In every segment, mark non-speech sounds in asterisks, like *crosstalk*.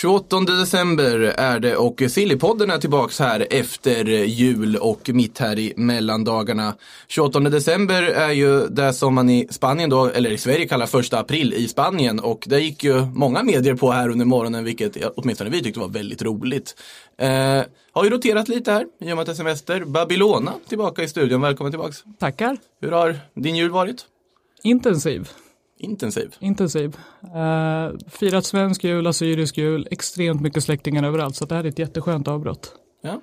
28 december är det och Sillypodden är tillbaks här efter jul och mitt här i mellandagarna. 28 december är ju det som man i Spanien då, eller i Sverige kallar första april i Spanien och det gick ju många medier på här under morgonen vilket åtminstone vi tyckte var väldigt roligt. Eh, har ju roterat lite här i och med att det är semester. Babylona tillbaka i studion, välkommen tillbaks. Tackar. Hur har din jul varit? Intensiv. Intensiv. Intensiv. Uh, firat svensk jul, assyrisk jul, extremt mycket släktingar överallt. Så det här är ett jätteskönt avbrott. Ja.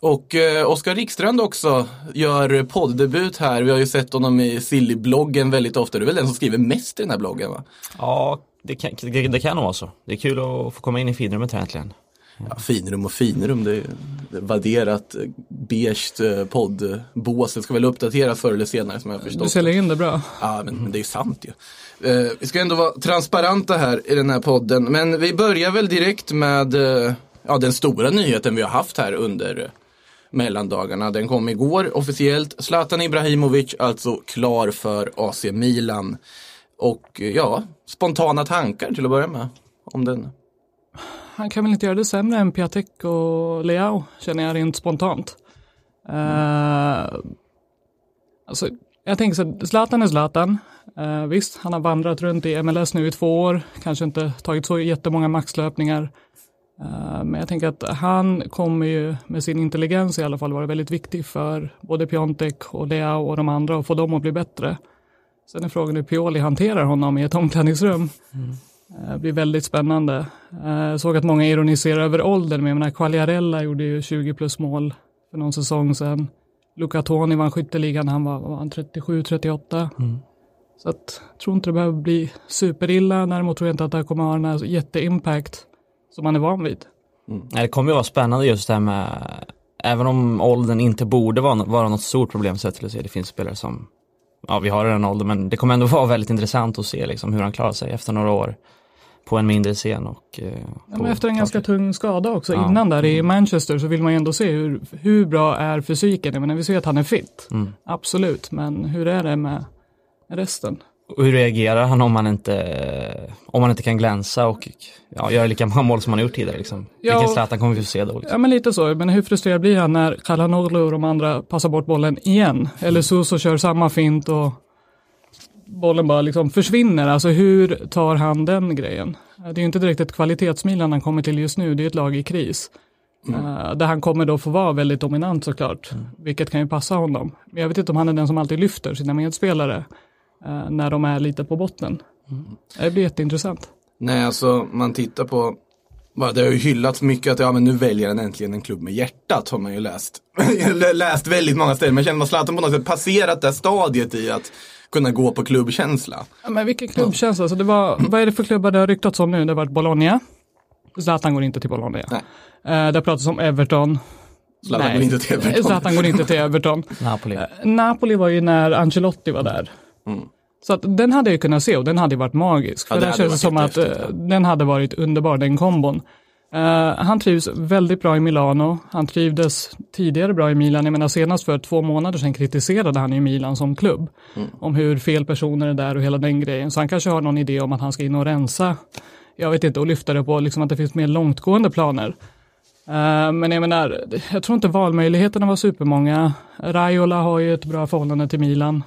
Och eh, Oskar Rikstrand också gör podddebut här. Vi har ju sett honom i Silly-bloggen väldigt ofta. Du är väl den som skriver mest i den här bloggen va? Ja, det kan, det, det kan nog vara så. Det är kul att få komma in i finrummet här äntligen. Ja, finrum och finrum, det är vadderat eh, beige eh, poddbås. Det ska väl uppdateras förr eller senare som jag har Du förstått. säljer in det bra. Ja, men, men det är ju sant ju. Eh, vi ska ändå vara transparenta här i den här podden. Men vi börjar väl direkt med eh, ja, den stora nyheten vi har haft här under eh, mellandagarna. Den kom igår officiellt. Zlatan Ibrahimovic alltså klar för AC Milan. Och ja, spontana tankar till att börja med. Om den. Han kan väl inte göra det sämre än Piatek och Leao, känner jag rent spontant. Uh, alltså, jag tänker så här, Zlatan är Zlatan. Uh, visst, han har vandrat runt i MLS nu i två år, kanske inte tagit så jättemånga maxlöpningar. Uh, men jag tänker att han kommer ju med sin intelligens i alla fall vara väldigt viktig för både Piontek och Leao och de andra och få dem att bli bättre. Sen är frågan hur Pioli hanterar honom i ett omklädningsrum. Mm. Det blir väldigt spännande. Jag såg att många ironiserar över åldern, men jag menar Quagliarella gjorde ju 20 plus mål för någon säsong sedan. Luca Toni vann skytteligan, han var, var han 37-38. Så att, jag tror inte det behöver bli superilla, däremot tror jag inte att det här kommer ha den här jätteimpact som man är van vid. Nej, Det kommer ju vara spännande just det här med, även om åldern inte borde vara, vara något stort problem sett till att se, det finns spelare som, ja vi har den åldern, men det kommer ändå *laughs* vara väldigt intressant att se liksom hur han klarar sig efter några år på en mindre scen och eh, Ja, men efter en ganska tung skada också Ja. innan där i Manchester så vill man ju ändå se hur, hur bra är fysiken. Menar, vi ser att han är fit, Mm. absolut, men hur är det med resten? Och hur reagerar han om han inte, om han inte kan glänsa och ja, göra lika många mål som han har gjort tidigare liksom? Ja. Vilken Zlatan kommer vi få se då? Liksom? Ja men lite så, men hur frustrerad blir han när Kalanoglu och de andra passar bort bollen igen? Eller Suso kör samma fint och bollen bara liksom försvinner. Alltså hur tar han den grejen? Det är ju inte direkt ett kvalitetsmilan han kommer till just nu, det är ett lag i kris. Eh, där han kommer då få vara väldigt dominant såklart, vilket kan ju passa honom. Men jag vet inte om han är den som alltid lyfter sina medspelare när de är lite på botten. Det blir jätteintressant. Nej, alltså man tittar på bara, det har ju hyllats mycket att ja, men nu väljer han äntligen en klubb med hjärtat har man ju läst. *laughs* läst väldigt många ställen. Men känner att Zlatan på något sätt passerat det stadiet i att kunna gå på klubbkänsla. Ja, men vilken klubbkänsla. Alltså det var, vad är det för klubbar det har ryktats om nu? Det har varit Bologna. Zlatan går inte till Bologna. Nej. Eh, det har pratats om Everton. Zlatan Nej. går inte till Everton. Zlatan går inte till Everton. *laughs* Napoli. Eh, Napoli var ju när Ancelotti var där. Så att den hade jag kunnat se och den hade varit magisk. Ja, För det det känns som varit att eh, jättehäftigt, den hade varit underbar, den kombon. Eh, han trivs väldigt bra i Milano. Han trivdes tidigare bra i Milan. Jag menar senast för två månader sedan kritiserade han ju Milan som klubb. Om hur fel personer är där och hela den grejen. Så han kanske har någon idé om att han ska in och rensa. Jag vet inte, och lyfta det på liksom att det finns mer långtgående planer. Eh, men jag menar, jag tror inte valmöjligheterna var supermånga. Raiola har ju ett bra förhållande till Milan.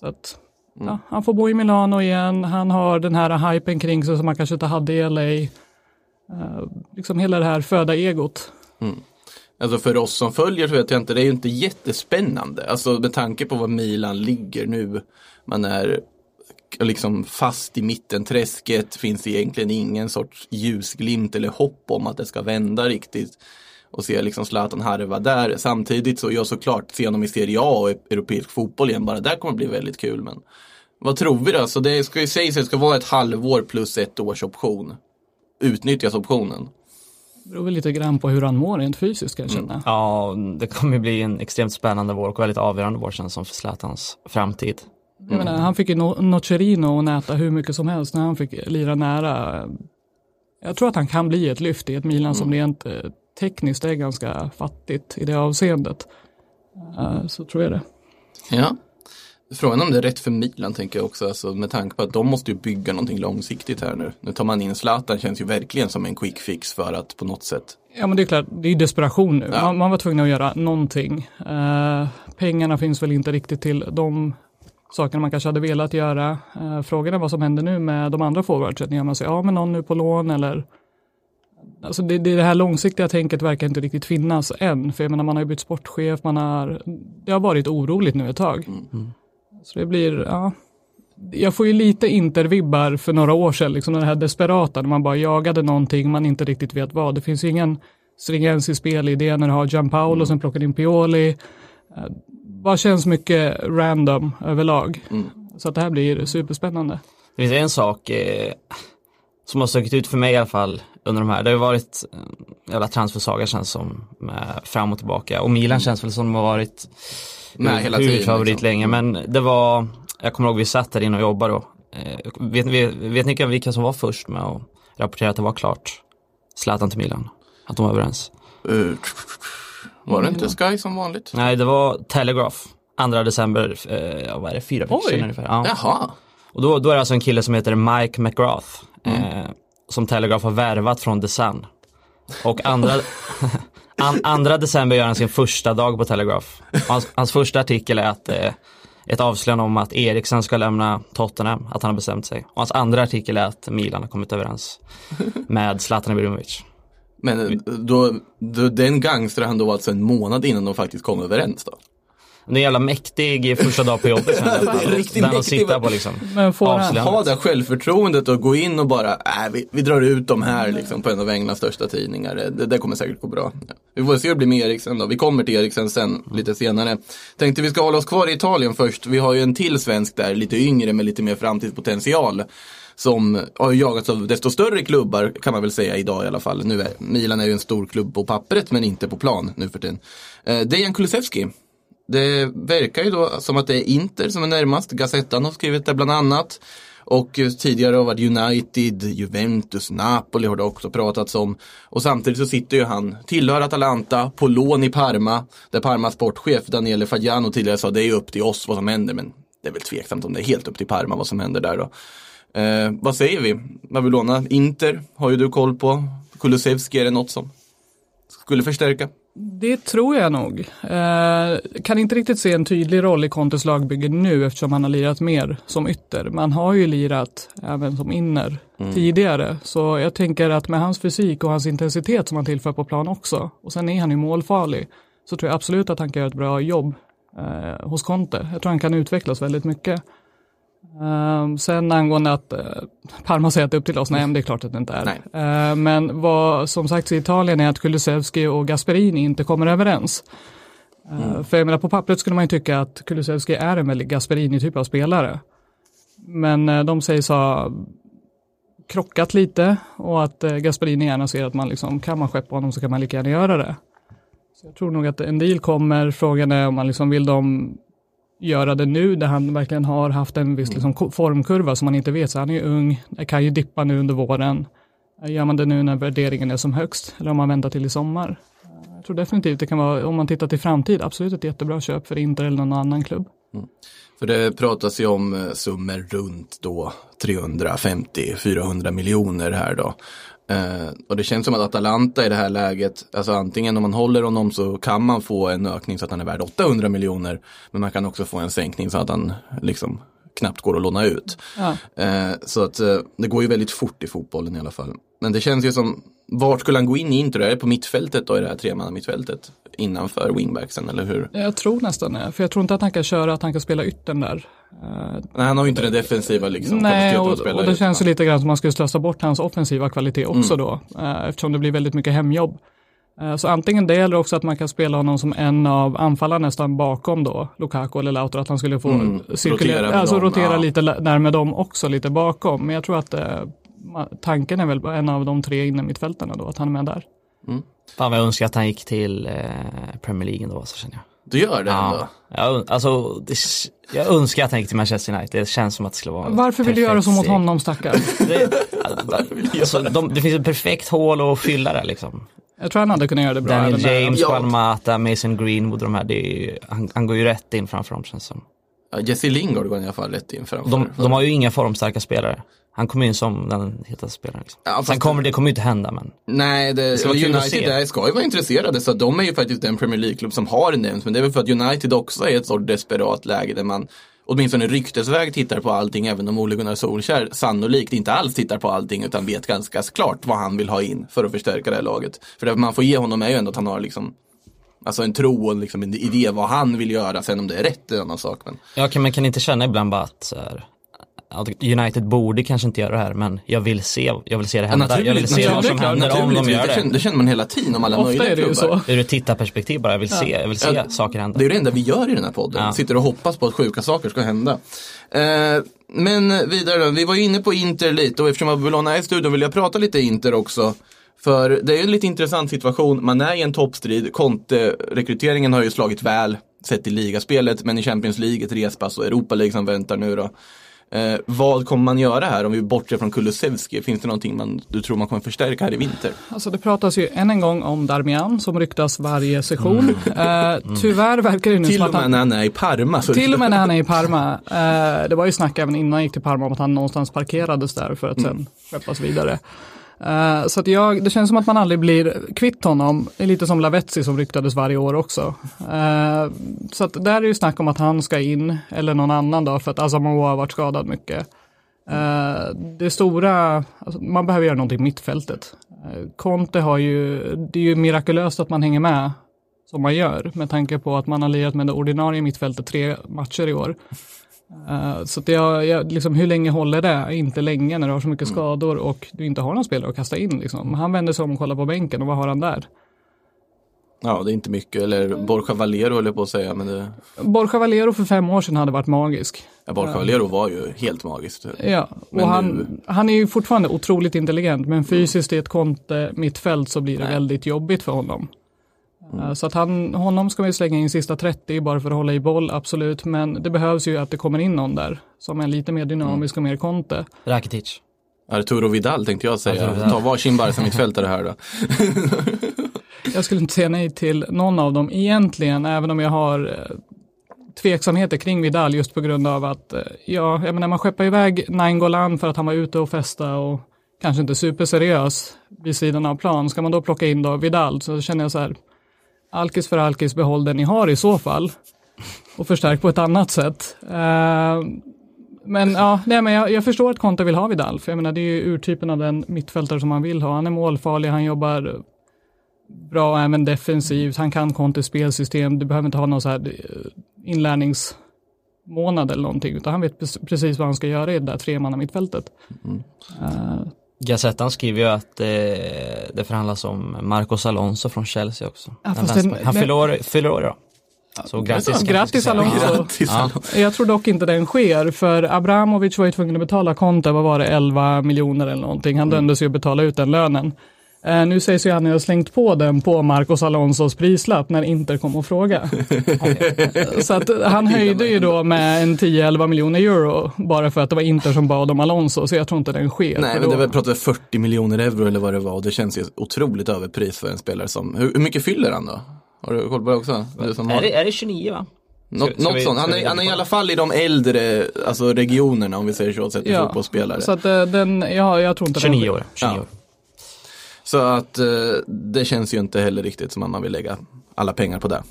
Så att, ja, han får bo i Milano igen. Han har den här hypen kring sig som han kanske inte hade i LA. Eh, liksom hela det här föda egot. Alltså för oss som följer så vet jag inte, det är ju inte jättespännande. Alltså med tanke på var Milan ligger nu. Man är liksom fast i mittenträsket, finns egentligen ingen sorts ljusglimt eller hopp om att det ska vända riktigt. Och se liksom Zlatan harva där. Samtidigt så, jag såklart se honom i Serie A och europeisk fotboll igen, bara där kommer bli väldigt kul. Men Vad tror vi då? Så det ska ju sägas att det ska vara ett halvår plus ett års option. Utnyttjas optionen? Det beror väl lite grann på hur han mår rent fysiskt kan jag känna. Ja, det kommer ju bli en extremt spännande vår och väldigt avgörande vår känns som för Zlatans framtid. Jag menar, han fick ju no- Nocerino att näta hur mycket som helst när han fick lira nära. Jag tror att han kan bli ett lyft i ett Milan som rent eh, tekniskt är ganska fattigt i det avseendet. Eh, så tror jag det. Ja. Frågan om det är rätt för Milan tänker jag också, alltså, med tanke på att de måste ju bygga någonting långsiktigt här nu. Nu tar man in Zlatan, känns ju verkligen som en quick fix för att på något sätt. Ja men det är klart, det är desperation nu. Ja. Man, man var tvungen att göra någonting. Eh, pengarna finns väl inte riktigt till de sakerna man kanske hade velat göra. Eh, frågan är vad som händer nu med de andra forwardsen. Gör man sig av med någon nu på lån eller? Alltså det, det, det här långsiktiga tänket verkar inte riktigt finnas än. För jag menar man har ju bytt sportchef, man har, det har varit oroligt nu ett tag. Så det blir, ja. Jag får ju lite intervibbar för några år sedan, liksom det här desperata, när man bara jagade någonting man inte riktigt vet vad. Det finns ju ingen stringens i spelidén när du har Gianpaolo som plockar in Pioli. Eh, Bara känns mycket random överlag. Så att det här blir superspännande. Det finns en sak eh, som har stuckit ut för mig i alla fall under de här. Det har ju varit en jävla transfersaga känns som fram och tillbaka. Och Milan känns väl som de har varit Med hela tiden, huvudfavorit liksom. länge. Men det var, jag kommer ihåg vi satt där inne och jobbade då. Eh, vet, vet, vet ni vilka som var först med att rapportera att det var klart? Zlatan till Milan. Att de var överens. Uh, var det inte Sky som vanligt? Nej, det var Telegraph. 2 december, eh, vad är det, fyra veckor sedan ungefär. Ja. Jaha. Och då, då är det alltså en kille som heter Mike McGrath. Eh, som Telegraph har värvat från The Sun. Och andra, *laughs* an, andra december gör han sin första dag på Telegraph. Hans, hans första artikel är att eh, ett avslöjande om att Eriksen ska lämna Tottenham, att han har bestämt sig. Och hans andra artikel är att Milan har kommit överens med Zlatan Ibrahimovic. Men eh, då, då, den gangstrar han då alltså en månad innan de faktiskt kom överens då? Det är jävla mäktig första dag på jobbet. *laughs* Riktigt Den att mäktig. sitta på liksom. Men får han. Ha det självförtroendet och gå in och bara, äh, vi, vi drar ut de här liksom på en av Englands största tidningar. Det, det kommer säkert gå bra. Ja. Vi får se hur det blir med Eriksen då. Vi kommer till Eriksen sen, lite senare. Tänkte vi ska hålla oss kvar i Italien först. Vi har ju en till svensk där, lite yngre med lite mer framtidspotential. Som har jagats av desto större klubbar kan man väl säga idag i alla fall. Nu är, Milan är ju en stor klubb på pappret men inte på plan nu för tiden. Eh, Dejan Kulusevski. Det verkar ju då som att det är Inter som är närmast. Gazettan har skrivit det bland annat. Och tidigare har varit United, Juventus, Napoli har det också pratats om. Och samtidigt så sitter ju han, tillhör Atalanta, på lån i Parma. Där Parmas sportchef Daniele Fagiano tidigare sa det är upp till oss vad som händer. Men det är väl tveksamt om det är helt upp till Parma vad som händer där då. Eh, vad säger vi? Vad vill låna? Inter har ju du koll på. Kulusevski, är det något som skulle förstärka? Det tror jag nog. Eh, kan inte riktigt se en tydlig roll i Contes lagbygge nu eftersom han har lirat mer som ytter. Man har ju lirat även som inner tidigare. Så jag tänker att med hans fysik och hans intensitet som han tillför på plan också. Och sen är han ju målfarlig. Så tror jag absolut att han kan göra ett bra jobb eh, hos Conte. Jag tror han kan utvecklas väldigt mycket. Um, sen angående att uh, Parma säger att det är upp till oss, nej men det är klart att det inte är. Uh, men vad som sagt i Italien är att Kulusevski och Gasperini inte kommer överens. Uh, För jag menar på pappret skulle man ju tycka att Kulusevski är en väldigt Gasperini-typ av spelare. Men uh, de sägs ha krockat lite och att uh, Gasperini gärna ser att man liksom, kan man skeppa honom så kan man lika gärna göra det. Så jag tror nog att en deal kommer, frågan är om man liksom vill de göra det nu där han verkligen har haft en viss liksom, formkurva som man inte vet. Så han är ju ung, det kan ju dippa nu under våren. Eh, gör man det nu när värderingen är som högst eller om man väntar till i sommar? Eh, jag tror definitivt det kan vara, om man tittar till framtid, absolut ett jättebra köp för Inter eller någon annan klubb. Mm. För det pratas ju om eh, summor runt då 350-400 miljoner här då. Eh, och det känns som att Atalanta i det här läget, alltså antingen om man håller honom så kan man få en ökning så att han är värd 800 miljoner. Men man kan också få en sänkning så att han liksom knappt går att låna ut. Ja. Eh, så att eh, det går ju väldigt fort i fotbollen i alla fall. Men det känns ju som, vart skulle han gå in i Inter? Är det på mittfältet då i det här tremanna mittfältet? Innanför wingbacksen eller hur? Jag tror nästan det, för jag tror inte att han kan köra, att han kan spela yttern där. Eh, Nej, han har ju inte den defensiva liksom. Nej, att och, och det ut. känns ju lite grann som man skulle slösa bort hans offensiva kvalitet också Mm. då, eh, eftersom det blir väldigt mycket hemjobb. Eh, Så antingen det eller också att man kan spela honom som en av anfallarna nästan bakom då, Lukaku eller Lautaro, att han skulle få Mm, cirkulera, rotera alltså dem, rotera ja. lite närmare dem också, lite bakom. Men jag tror att eh, tanken är väl en av de tre inne mittfältarna då, att han är med där. Fan vad jag önskar att han gick till eh, Premier League ändå, så känner jag. Du gör det ändå? Ja, jag, alltså, det, jag önskar att han gick till Manchester United. Det känns som att det skulle vara Varför vill du göra så mot honom stackare? *laughs* Det, alltså, de, det finns ett perfekt hål att fylla där liksom. Jag tror han hade kunnat göra det bra. Daniel. James, Ja. Juan Mata, Mason Greenwood, de här, det är han, han går ju rätt in framför dem känns som. Ja, Jesse Lingard går i alla fall rätt in framför. De, de har ju inga formstarka spelare. Han kommer in som den hetaste spelaren. Liksom. Ja, Sen kommer det kommer ju inte hända men. Nej, det, att United där ska ju vara intresserade så de är ju faktiskt den Premier League-klubb som har nämnts. Men det är väl för att United också är i ett så desperat läge där man åtminstone ryktesväg tittar på allting även om Ole Gunnar Solskjaer sannolikt inte alls tittar på allting utan vet ganska klart vad han vill ha in för att förstärka det här laget. För det man får ge honom är ju ändå att han har liksom Alltså en tro och liksom en idé vad han vill göra, sen om det är rätt är en annan sak. Men Ja, kan, men kan inte känna ibland bara att så här, att United borde kanske inte göra det här men jag vill se, jag vill se det hända. jag vill se vad som händer om de gör det. Känner, det. känner man hela tiden om alla Ofta möjliga är det ju klubbar. så. Ur ett tittarperspektiv bara, jag vill se, jag vill se Ja, saker hända. Det är det enda vi gör i den här podden. Ja. Sitter och hoppas på att sjuka saker ska hända. Eh, men vidare då, vi var ju inne på Inter lite och eftersom Babylon är i studion vill jag prata lite Inter också. För det är ju en lite intressant situation, man är i en toppstrid, Conte-rekryteringen har ju slagit väl, sett i ligaspelet, men i Champions League, ett respass och Europa League som väntar nu då. Eh, vad kommer man göra här om vi bortser från Kulusevski? Finns det någonting man, du tror man kommer förstärka här i vinter? Alltså det pratas ju än en gång om Darmian som ryktas varje session. Mm. Eh, tyvärr verkar det nu Till och med när han är i Parma. Så till och med när han är i Parma. Eh, det var ju snack även innan han gick till Parma om att han någonstans parkerades där för att Mm. sen skeppas vidare. Uh, så att jag, det känns som att man aldrig blir kvitt honom, lite som Lavetzi som ryktades varje år också. Uh, så att där är ju snack om att han ska in, eller någon annan då, för att Asamoah har varit skadad mycket. Uh, det stora, alltså, man behöver göra någonting i mittfältet. Uh, Conte har ju, det är ju mirakulöst att man hänger med som man gör med tanke på att man har lirat med det ordinarie mittfältet tre matcher i år. Eh, så att jag, jag, liksom, hur länge håller det? Inte länge när du har så mycket skador och du inte har någon spelare att kasta in. Liksom. Han vänder sig om och kollar på bänken och vad har han där? Ja, det är inte mycket. Eller Borja Valero höll jag på att säga. Men det, Borja Valero för fem år sedan hade varit magisk. ja, Borja Valero var ju helt magiskt. Ja, Men och nu- han, han är ju fortfarande otroligt intelligent, men fysiskt i ett konte mittfält så blir det Nej. väldigt jobbigt för honom. Eh, Så att han, honom ska vi slänga in sista 30 bara för att hålla i boll, absolut, men det behövs ju att det kommer in någon där som är lite mer dynamisk och mer konte. Rakitic. Arturo Vidal tänkte jag säga. Ta varsin Barca mittfältare här då. *laughs* Jag skulle inte säga nej till någon av dem egentligen, även om jag har eh, tveksamheter kring Vidal just på grund av att, eh, ja, jag menar man skeppar iväg Nainggolan för att han var ute och festa och kanske inte superseriös vid sidan av plan. Ska man då plocka in då Vidal så känner jag så här, alkis för alkis, behåll den ni har i så fall. Och förstärk på ett annat sätt. Eh, men ja, nej, men jag, jag förstår att Conte vill ha Vidal, för jag menar det är ju urtypen av den mittfältare som han vill ha. Han är målfarlig, han jobbar bra även defensivt, han kan Contes spelsystem, du behöver inte ha någon så här eh, inlärningsmånad eller någonting, utan han vet pre- precis vad han ska göra i det där tremanna mittfältet. Eh, Gazettan skriver ju att eh, det förhandlas om Marcos Alonso från Chelsea också. Ja, den- han fyller år, fyller år idag. Så grattis. grattis. Alonso. Grattis, Ja. Jag tror dock inte den sker, för Abramovic var ju tvungen att betala Conte, vad var det, 11 miljoner eller någonting. Han dömdes ju att betala ut den lönen. Eh, nu sägs ju att han har slängt på den på Marcos Alonsos prislapp när Inter kom och fråga. *laughs* Så att han höjde ju då med en 10-11 miljoner euro bara för att det var Inter som bad om Alonso, så jag tror inte den sker. Nej, men det var pratar 40 miljoner euro eller vad det var och det känns ju otroligt överpris för en spelare som, hur, hur mycket fyller han då? Har du koll på det också? Du som Är det, är det 29 va? något ska något vi- sånt. Han är, han är i alla fall i de äldre alltså, regionerna om vi säger så, sett till Ja, fotbollsspelare. Så att eh, den, ja, jag tror inte den 29 sker. år. 29 Ja. Så att eh, det känns ju inte heller riktigt som att man vill lägga alla pengar på det.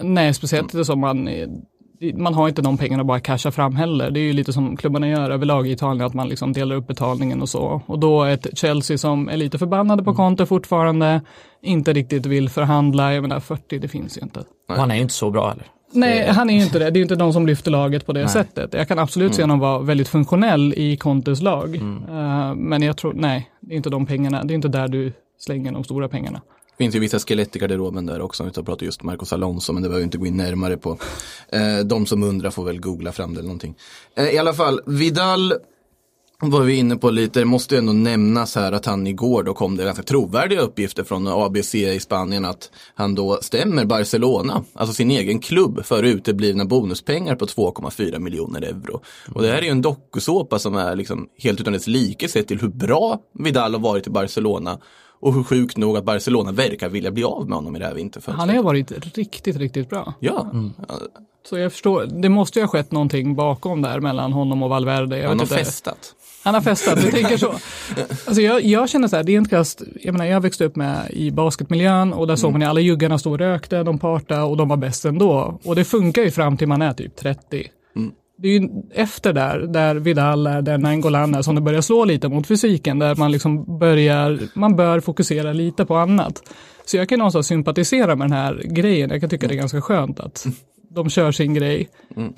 Nej, speciellt inte som man, eh, man har inte de pengarna att bara casha fram heller. Det är ju lite som klubbarna gör överlag i Italien, att man liksom delar upp betalningen och så. Och då ett Chelsea som är lite förbannade på Conte fortfarande, inte riktigt vill förhandla, jag menar 40, det finns ju inte. Och han är ju inte så bra heller. Nej, han är ju inte det. Det är ju inte de som lyfter laget på det sättet. Jag kan absolut se honom vara väldigt funktionell i Contes lag. Eh, men jag tror, nej, det är inte de pengarna, det är inte där du slänger de stora pengarna. Det finns ju vissa skelett i garderoben där också, utan att prata just Marcos Alonso, men det behöver vi inte gå in närmare på. Eh, de som undrar får väl googla fram det eller någonting. Eh, I alla fall, Vidal var vi inne på lite, det måste ju ändå nämnas här att han igår då kom det ganska trovärdiga uppgifter från ABC i Spanien att han då stämmer Barcelona, alltså sin egen klubb, för uteblivna bonuspengar på 2,4 miljoner euro. Och det här är ju en dokusåpa som är liksom helt utan dess like sett till hur bra Vidal har varit i Barcelona och hur sjukt nog att Barcelona verkar vilja bli av med honom i det här vinterfönstret. Han har varit riktigt, riktigt bra. Ja, Så jag förstår, det måste ju ha skett någonting bakom där mellan honom och Valverde. Jag han har festat. Han har festat, du tänker så. Alltså jag, jag känner så här, det är inte kast, jag menar jag växte upp med i basketmiljön och där såg man ju alla juggarna stå och rökte, de partade och de var bäst ändå. Och det funkar ju fram till man är typ 30. Det är ju efter där, där Vidal är, där Nangolan är, som det börjar slå lite mot fysiken, där man liksom börjar, man bör fokusera lite på annat. Så jag kan någonstans sympatisera med den här grejen, jag kan tycka det är ganska skönt att de kör sin grej.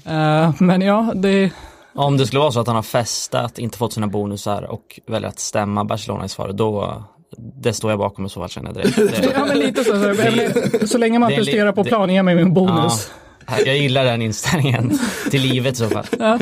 Eh, men ja, det, Om det skulle vara så att han har festat, inte fått sina bonusar och väljer att stämma Barcelona i svaret, då det står jag bakom i så fall känner jag direkt. Det, *laughs* Ja, men lite så. så, så länge man presterar på plan, ge mig min bonus. ja, jag gillar den inställningen till livet i så fall. Ja.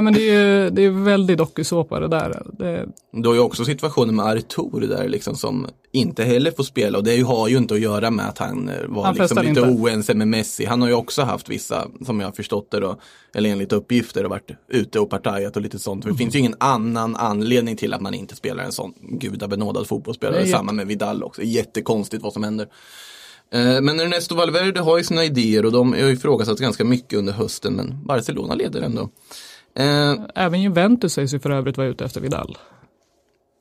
men det är ju det är väldigt dokusåpa det där. Det, Du har ju också situationen med Artur där liksom som inte heller får spela och det har ju inte att göra med att han eh, var Han liksom lite inte. oense med Messi. Han har ju också haft vissa, som jag har förstått det då, eller enligt uppgifter, och varit ute och partajat och lite sånt. För det finns ju ingen annan anledning till att man inte spelar en sån gudabenådad fotbollsspelare. Samma med Vidal också. Jättekonstigt vad som händer. Eh, Men Ernesto Valverde har ju sina idéer och de har ju ifrågasatt ganska mycket under hösten men Barcelona leder ändå. Eh, även Juventus sägs ju för övrigt vara ute efter Vidal.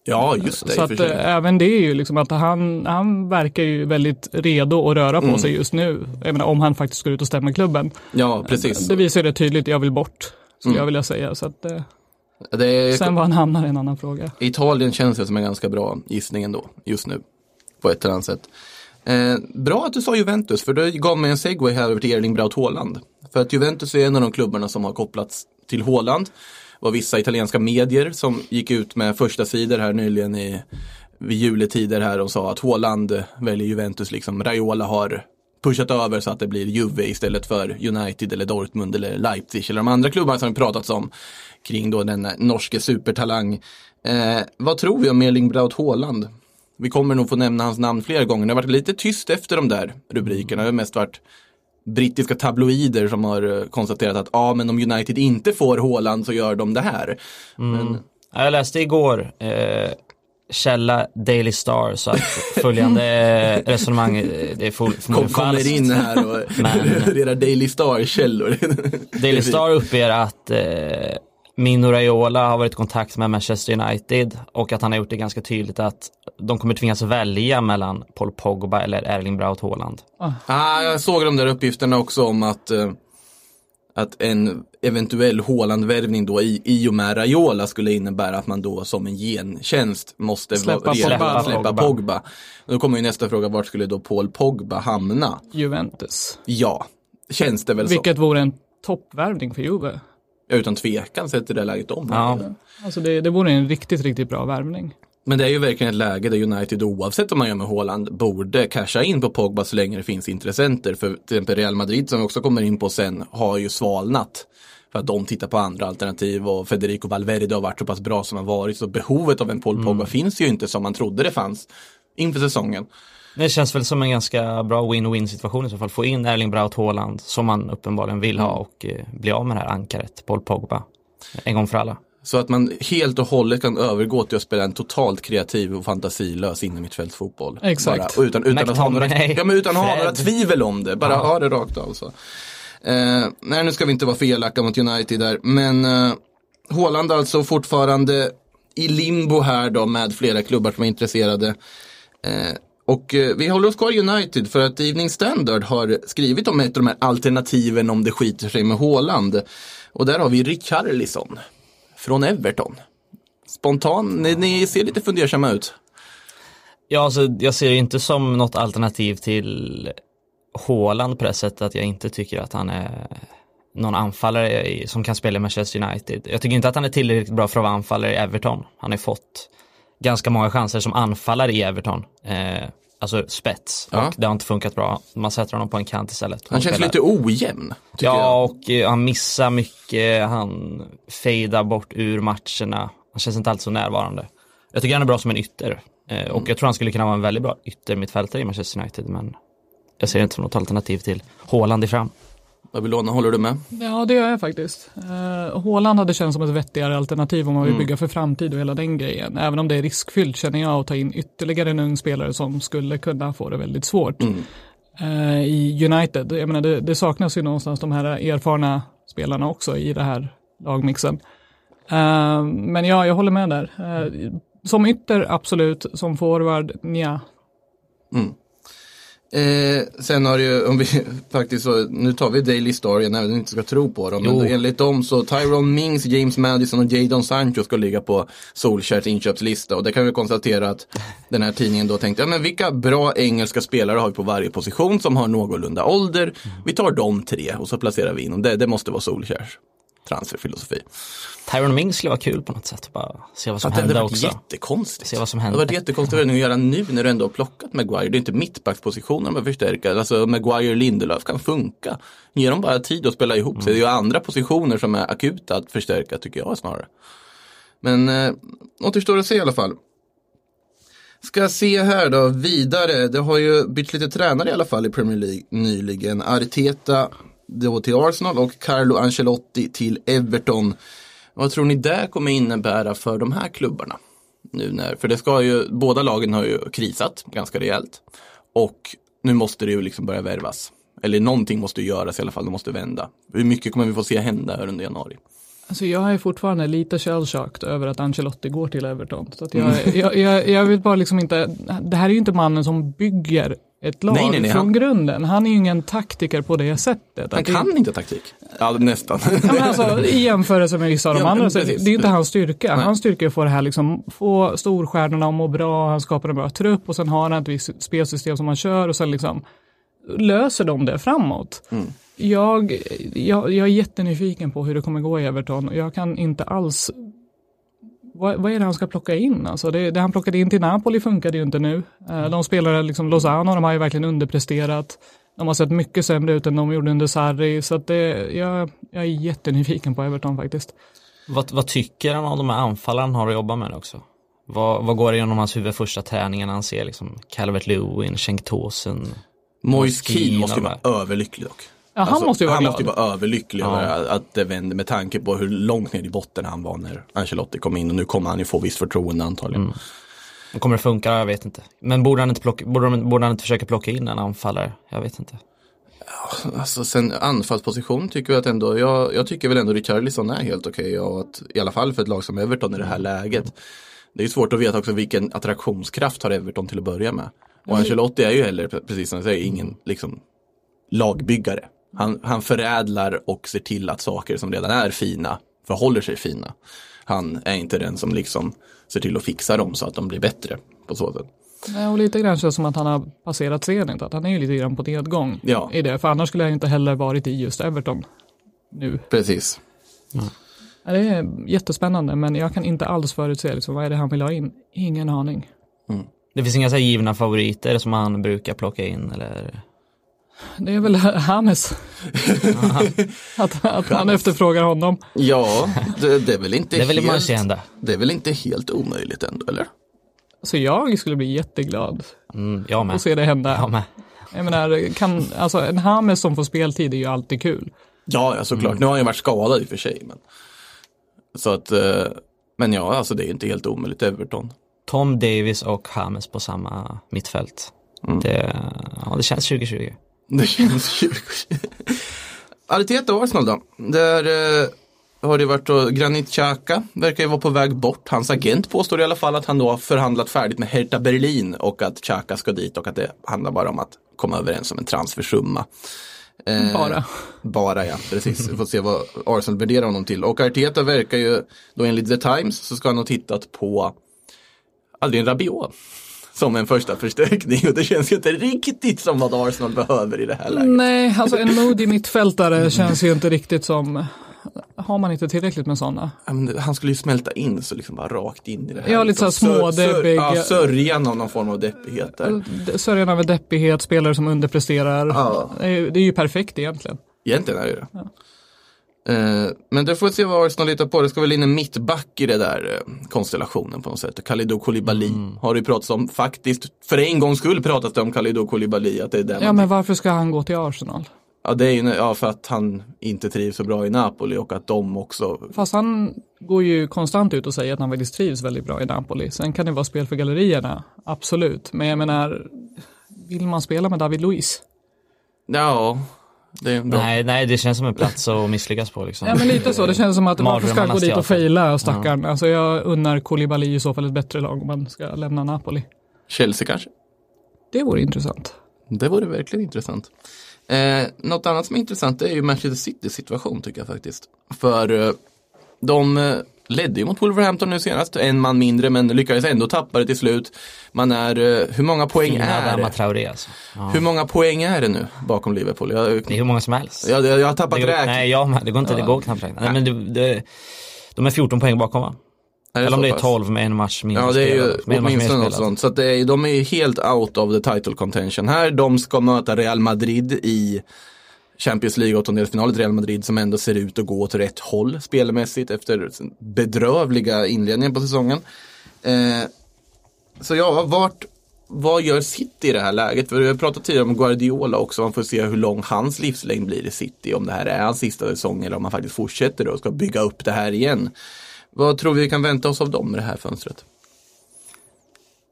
Ja, just det. så i att eh, även det är ju liksom att han, han verkar ju väldigt redo att röra på Mm. sig just nu. Jag menar om han faktiskt går ut och stämmer klubben. Ja, precis. Det visar ju det tydligt, jag vill bort. Skulle Mm. jag vilja säga. Så att, är, sen var han hamnar är en annan fråga. Italien känns det som en ganska bra gissning ändå, just nu. På ett eller annat sätt. Eh, bra att du sa Juventus, för det gav mig en segway här över till Erling Braut Haaland. För att Juventus är en av de klubbarna som har kopplats till Haaland. Det var vissa italienska medier som gick ut med första sidor här nyligen i vid juletider här och sa att Haaland väljer Juventus, liksom Raiola har pushat över så att det blir Juve istället för United eller Dortmund eller Leipzig eller de andra klubbarna som vi pratats om kring då den norske supertalang. Eh, vad tror vi om Erling Braut Haaland? Vi kommer nog få nämna hans namn flera gånger. Det har varit lite tyst efter de där rubrikerna. Det har mest varit brittiska tabloider som har eh, konstaterat att ja, men om United inte får Haaland så gör de det här. Men, Ja, Jag läste igår, eh, källa Daily Star, så att *laughs* följande eh, resonemang, eh, det är full, kom, kommer in här och *laughs* Men- refererar Daily Star-källor. Daily Star uppger att eh, Mino Raiola har varit i kontakt med Manchester United och att han har gjort det ganska tydligt att de kommer tvingas välja mellan Paul Pogba eller Erling Braut Haaland. Ah, jag såg de där uppgifterna också om att, eh, att en eventuell Haaland-värvning då i, i och med Raiola skulle innebära att man då som en gentjänst måste Släppa vara- Pogba. släppa Pogba. Pogba. Då kommer ju nästa fråga, vart skulle då Paul Pogba hamna? Juventus. Ja, känns det väl Vilket vore en toppvärvning för Juve. Utan tvekan sett i det läget om. Ja. Alltså det, det vore en riktigt, riktigt bra värvning. Men det är ju verkligen ett läge där United oavsett vad man gör med Haaland borde casha in på Pogba så länge det finns intressenter. För till exempel Real Madrid som vi också kommer in på sen har ju svalnat. För att de tittar på andra alternativ och Federico Valverde har varit så pass bra som han varit. Så behovet av en Paul Pogba finns ju inte som man trodde det fanns inför säsongen. Det känns väl som en ganska bra win-win situation i så fall. Få in Erling Braut Haaland som man uppenbarligen vill ha och eh, bli av med det här ankaret, Paul Pogba. En gång för alla. Så att man helt och hållet kan övergå till att spela en totalt kreativ och fantasilös innermittfältsfotboll. Exakt. Bara, utan, utan, att ha några, ja, men utan att ha några tvivel om det. Bara ha det rakt av. Så. Eh, nej, nu ska vi inte vara för elaka mot United där. Men eh, Haaland alltså fortfarande i limbo här då med flera klubbar som är intresserade. Eh, och eh, vi håller oss kvar i United för att Evening Standard har skrivit om ett av de här alternativen om det skiter sig med Haaland. Och där har vi Richarlison från Everton. Spontan, ni, ni ser lite fundersamma ut. Ja, alltså, jag ser det inte som något alternativ till Haaland på det sättet att jag inte tycker att han är någon anfallare som kan spela i Manchester United. Jag tycker inte att han är tillräckligt bra för att vara anfallare i Everton. Han har ju fått ganska många chanser som anfallare i Everton. Eh, alltså spets. Ja. Och det har inte funkat bra. Man sätter honom på en kant istället. Han känns spelar- lite ojämn. Ja, jag. och eh, han missar mycket, han fejdar bort ur matcherna. Han känns inte alltid så närvarande. Jag tycker han är bra som en ytter. Eh, Mm. Och jag tror han skulle kunna vara en väldigt bra yttermittfältare i Manchester United, men jag ser det inte som något alternativ till Haaland i fram. Babylona, håller du med? Ja, det gör jag faktiskt. Håland hade känts som ett vettigare alternativ om man vill Mm. bygga för framtid och hela den grejen. Även om det är riskfyllt känner jag att ta in ytterligare en ung spelare som skulle kunna få det väldigt svårt. Mm. Eh, I United, jag menar det, det saknas ju någonstans de här erfarna spelarna också i det här lagmixen. Eh, men ja, jag håller med där. Eh, som ytter, absolut. Som forward, nja. Eh, sen har det ju, om vi *laughs* faktiskt så, nu tar vi Daily Star igen, även om vi inte ska tro på dem. Men enligt dem så Tyrone Mings, James Madison och Jadon Sancho ska ligga på Solskjaers inköpslista. Och det kan vi konstatera att den här tidningen då tänkte, ja men vilka bra engelska spelare har vi på varje position som har någorlunda ålder. Vi tar de tre och så placerar vi in dem. Det, det måste vara Solskjaers transferfilosofi. Tyrone Mings skulle vara kul på något sätt, bara se vad som Att det hade varit också. jättekonstigt. Se vad som Det händer. hade varit jättekonstigt att göra nu när du ändå har plockat Maguire. Det är inte mittbackspositionen de förstärka. Alltså Maguire och Lindelöf kan funka. Ge dem bara tid att spela ihop sig. Det är ju andra positioner som är akuta att förstärka tycker jag snarare. Men eh, återstår att se i alla fall. Ska se här då, vidare. Det har ju bytt lite tränare i alla fall i Premier League nyligen. Arteta då till Arsenal och Carlo Ancelotti till Everton. Vad tror ni det kommer innebära för de här klubbarna? Nu när, för det ska ju, båda lagen har ju krisat ganska rejält. Och nu måste det ju liksom börja värvas. Eller någonting måste göras i alla fall, det måste vända. Hur mycket kommer vi få se hända här under januari? Alltså jag är fortfarande lite shell-shocked över att Ancelotti går till Everton. Så jag, jag, jag, jag vill bara liksom inte, det här är ju inte mannen som bygger ett lag Nej, nej, nej, från han- grunden. Han är ju ingen taktiker på det sättet. Han Att det- kan inte taktik. Ja, nästan. Ja, men alltså, I jämförelse med vissa av de Ja, andra, så precis. det är inte hans styrka. Hans styrka är att få det här, liksom, få storstjärnorna att må bra, han skapar en bra trupp och sen har han ett visst spelsystem som han kör och sen liksom löser de det framåt. Mm. Jag, jag, jag är jättenyfiken på hur det kommer gå i Everton och jag kan inte alls vad, vad är det han ska plocka in? Alltså det, det han plockade in till Napoli funkade ju inte nu. Eh, De spelare, liksom Lozano, de har ju verkligen underpresterat. De har sett mycket sämre ut än de gjorde under Sarri. Så att det, jag, jag är jättenyfiken på Everton faktiskt. Vad, vad tycker han om de här anfallarna har att jobba med också? Vad, vad går igenom hans huvud första träningen han ser liksom Calvert Lewin, Cenk Tosun? Moise Keane måste ju vara överlycklig dock. Ja, han måste ju vara han glad. måste ju vara överlycklig Ja. över att det vände med tanke på hur långt ner i botten han var när Ancelotti kom in och nu kommer han ju få visst förtroende antagligen. Mm. Kommer det funka? Jag vet inte. Men borde han inte, plocka, borde, de- borde han inte försöka plocka in en anfallare? Jag vet inte. Alltså sen anfallsposition tycker jag att ändå, jag, jag tycker väl ändå Richarlison är helt okej och att i alla fall för ett lag som Everton i det här läget. Det är svårt att veta också vilken attraktionskraft har Everton till att börja med. Och Ancelotti är ju heller, precis som jag säger, ingen liksom lagbyggare. Han, han förädlar och ser till att saker som redan är fina förhåller sig fina. Han är inte den som liksom ser till att fixa dem så att de blir bättre på så sätt. Nej, Och lite grann känns som att han har passerat scenen. Att han är ju lite grann på nedgång Ja. i det. För annars skulle jag inte heller varit i just Everton nu. Precis. Ja, Det är jättespännande men jag kan inte alls förutse liksom, vad är det han vill ha in. Ingen aning. Det finns inga så givna favoriter som han brukar plocka in eller? Det är väl Hames. *laughs* att, att han efterfrågar honom. Ja, det, det är väl inte Det är väl helt... Det är väl inte helt omöjligt ändå, eller? Så jag skulle bli jätteglad Mm, jag med. att se det hända. Jag med. Jag menar, kan, alltså, en Hames som får speltid är ju alltid kul. Ja, ja såklart. Nu har han ju varit skadad i och för sig. Men... Så att, eh, men ja, alltså det är inte helt omöjligt, Everton. Tom Davis och James på samma mittfält. Det, ja, det känns 2020. Det känns ju... *laughs* Arteta och Arsenal då. Där eh, har det varit då Granit Xhaka verkar ju vara på väg bort. Hans agent påstår i alla fall att han då har förhandlat färdigt med Hertha Berlin och att Xhaka ska dit och att det handlar bara om att komma överens om en transfersumma. Eh, Bara. Bara ja, precis. Vi får se vad Arsenal värderar honom till. Och Arteta verkar ju, då enligt The Times, så ska han ha tittat på Adrien Rabiot som en första förstärkning. Och det känns ju inte riktigt som vad Arsenal behöver i det här läget. Nej, alltså en modig mittfältare känns ju inte riktigt som har man inte tillräckligt med sådana? Ja, Han skulle ju smälta in så liksom bara rakt in i det här. Ja, lite så här liksom. små, Sör- Ja, sörjan av någon form av deppighet där. Sörjan över deppighet, spelare som underpresterar. Ja. Det, är, ju perfekt egentligen. Egentligen är det det. Eh, men det får vi se vad Arsenal hittar på. Det ska väl in en mittback i det där eh, konstellationen på något sätt. Kalidou Koulibaly har det pratats om. Faktiskt, för en gångs skull pratas det om Kalidou Koulibaly. Att det är den Ja, men varför ska han gå till Arsenal? ja, det är ju ja, för att han inte trivs så bra i Napoli och att de också Fast han går ju konstant ut och säger att han faktiskt trivs väldigt bra i Napoli. Sen kan det vara spel för gallerierna, absolut. Men jag menar, vill man spela med David Luiz? Ja. Nej, nej, det känns som en plats att misslyckas på liksom. Ja men lite så, det känns som att varför ska gå dit och fejla stackarn? Alltså jag unnar Koulibaly i så fall ett bättre lag om man ska lämna Napoli. Chelsea kanske. Det vore intressant. Det vore verkligen intressant. Eh, något annat som är intressant är ju Manchester Citys situation tycker jag faktiskt. För eh, de eh, ledde ju mot Wolverhampton nu senast, en man mindre men lyckades ändå tappa det till slut. Man är, eh, hur många poäng Fina är det? Traoré alltså. Ja. Hur många poäng är det nu bakom Liverpool? Jag, Det är hur många som helst. jag, jag, jag har tappat det, räkning. nej, ja, men det går inte, det går knappt räkna. Nej, men det, det, de är 14 poäng bakom va? Eller om det är pass? 12 med en match mindre Ja, det är ju åtminstone något sånt. Så att det är, de är ju helt out of the title contention här. De ska möta Real Madrid i Champions League åttondelsfinal. Real Madrid som ändå ser ut att gå åt rätt håll spelmässigt efter bedrövliga inledningen på säsongen. Eh, så ja, vart, vad gör City i det här läget? För vi har pratat tidigare om Guardiola också. Man får se hur lång hans livslängd blir i City. Om det här är hans sista säsong eller om han faktiskt fortsätter och ska bygga upp det här igen. Vad tror vi vi kan vänta oss av dem i det här fönstret?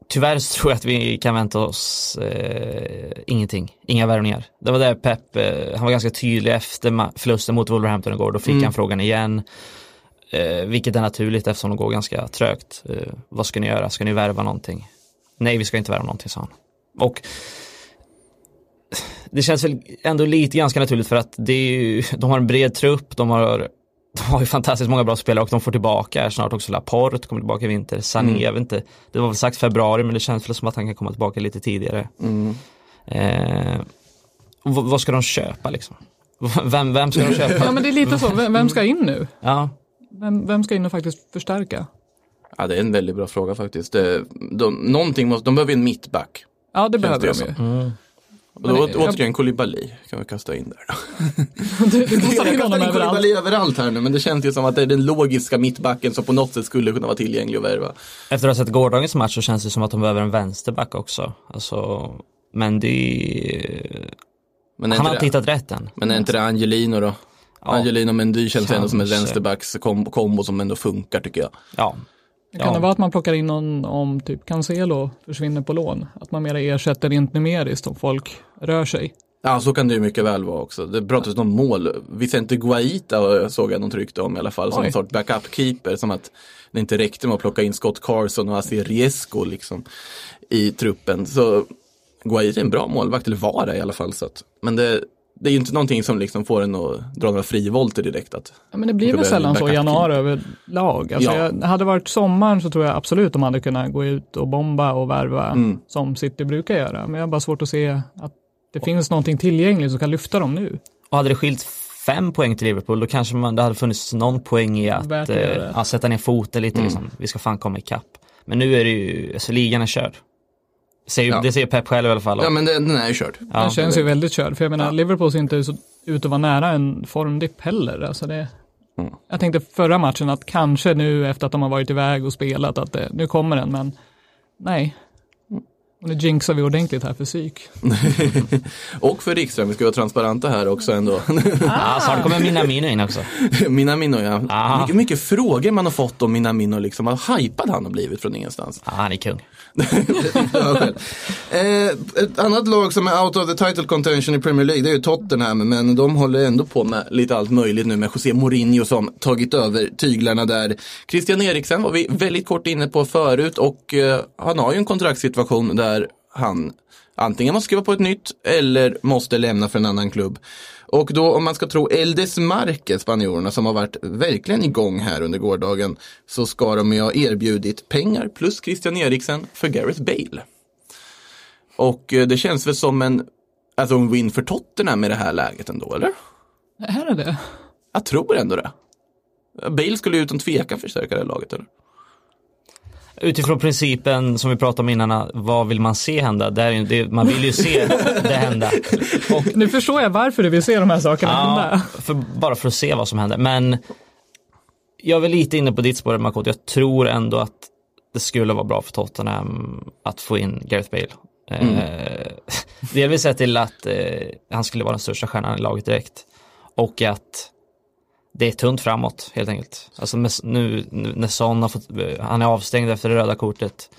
Tyvärr så tror jag att vi kan vänta oss eh, ingenting, inga värvningar. Det var där Pep, eh, han var ganska tydlig efter förlusten mot Wolverhampton igår, då fick Mm. han frågan igen. Eh, vilket är naturligt eftersom det går ganska trögt. Eh, vad ska ni göra? Ska ni värva någonting? Nej, vi ska inte värva någonting, sa han. Och det känns väl ändå lite ganska naturligt för att det är ju, de har en bred trupp, de har de har ju fantastiskt många bra spelare och de får tillbaka här snart också. Laporte kommer tillbaka i vinter. Sané, Mm. jag vet inte. Det var väl sagt februari men det känns väl som att han kan komma tillbaka lite tidigare. Mm. Eh, vad, ska de köpa liksom? *laughs* Vem, vem ska de *laughs* köpa? Ja men det är lite så, vem, vem ska in nu? Ja, Vem, vem ska in och faktiskt förstärka? Ja, det är en väldigt bra fråga faktiskt. Det, de, någonting måste, de behöver en mittback. Ja det behöver det de ju. mm. Och då det- återigen Koulibaly kan vi kasta in där då. *laughs* Du, du kastar in Jag honom överallt. Koulibaly överallt här nu men det känns ju som att det är den logiska mittbacken som på något sätt skulle kunna vara tillgänglig att värva. efter att ha sett gårdagens match så känns det som att de behöver en vänsterback också. Alltså, men det. Men är Han har inte hittat rätt än. men är inte det Angelino då? Ja. Angelino Mendy känns ändå som en Kanske. vänsterbacks-kombo som ändå funkar tycker jag. Ja, Kan Ja. det vara att man plockar in någon om typ Cancelo försvinner på lån? Att man mera ersätter rent numeriskt om folk rör sig? Ja, så kan det ju mycket väl vara också. Det pratas om mål. Vicente Guaita såg jag någon tryckte om i alla fall, som Oj. en sorts backup-keeper. Som att det inte räckte med att plocka in Scott Carson och Asier Riesco liksom i truppen. Så Guaita är en bra målvakt, eller var det i alla fall. Så att, men det, det är ju inte någonting som liksom får en att dra några frivolter direkt. Att, Ja, men det blir väl sällan så i januari överlag. Alltså Ja. jag, hade det varit sommaren så tror jag absolut de hade kunnat gå ut och bomba och värva Mm. som City brukar göra. Men jag har bara svårt att se att det finns någonting tillgängligt som kan lyfta dem nu. och hade det skilt fem poäng till Liverpool då kanske man, det hade funnits någon poäng i att att eh, ja, sätta ner foten lite Mm. liksom. Vi ska fan komma ikapp. Men nu är det ju, alltså ligan är körd. Säger, Ja. Det säger Pep själv i alla fall. ja men den, den är ju körd. Ja. Den känns ju väldigt körd. För jag menar, Ja. Liverpool ser inte så, ut att vara nära en formdipp heller. Alltså det, Mm. Jag tänkte förra matchen att kanske nu efter att de har varit iväg och spelat att det, nu kommer den, men nej. Och nu jinxar vi ordentligt här för psyk. *laughs* och för Rikström, vi ska vara transparenta här också ändå. Ja, *laughs* snart kommer Minamino in också. *laughs* Minamino ja. Ah. Mycket, mycket frågor man har fått om Minamino, liksom. Vad hypad han har blivit från ingenstans. Ja, han är kung. Eh, ett annat lag som är out of the title contention i Premier League det är ju Tottenham men de håller ändå på med lite allt möjligt nu med José Mourinho som tagit över tyglarna där. Christian Eriksen var vi väldigt kort inne på förut och eh, han har ju en kontraktssituation där han antingen måste skriva på ett nytt eller måste lämna för en annan klubb. Och då om man ska tro Eldes Marque, spanjorerna som har varit verkligen igång här under gårdagen, så ska de ju ha erbjudit pengar plus Christian Eriksen för Gareth Bale. Och eh, det känns väl som en, alltså en win för Tottenham i det här läget ändå, eller? Är det. Jag tror ändå det. Bale skulle ju utan tvekan förstärka det laget eller? Utifrån principen som vi pratade om innan, vad vill man se hända? Det är, det, man vill ju se det hända. Och, Nu förstår jag varför du vill se de här sakerna ja, hända. för, bara för att se vad som händer. Men jag är väl lite inne på ditt spår, Makoto. Jag tror ändå att det skulle vara bra för Tottenham att få in Gareth Bale. Eh, *laughs* delvis sett till att eh, han skulle vara den största stjärnan i laget direkt. Och att det är tunt framåt helt enkelt. Alltså med, nu, nu när Son har fått, eh, han är avstängd efter det röda kortet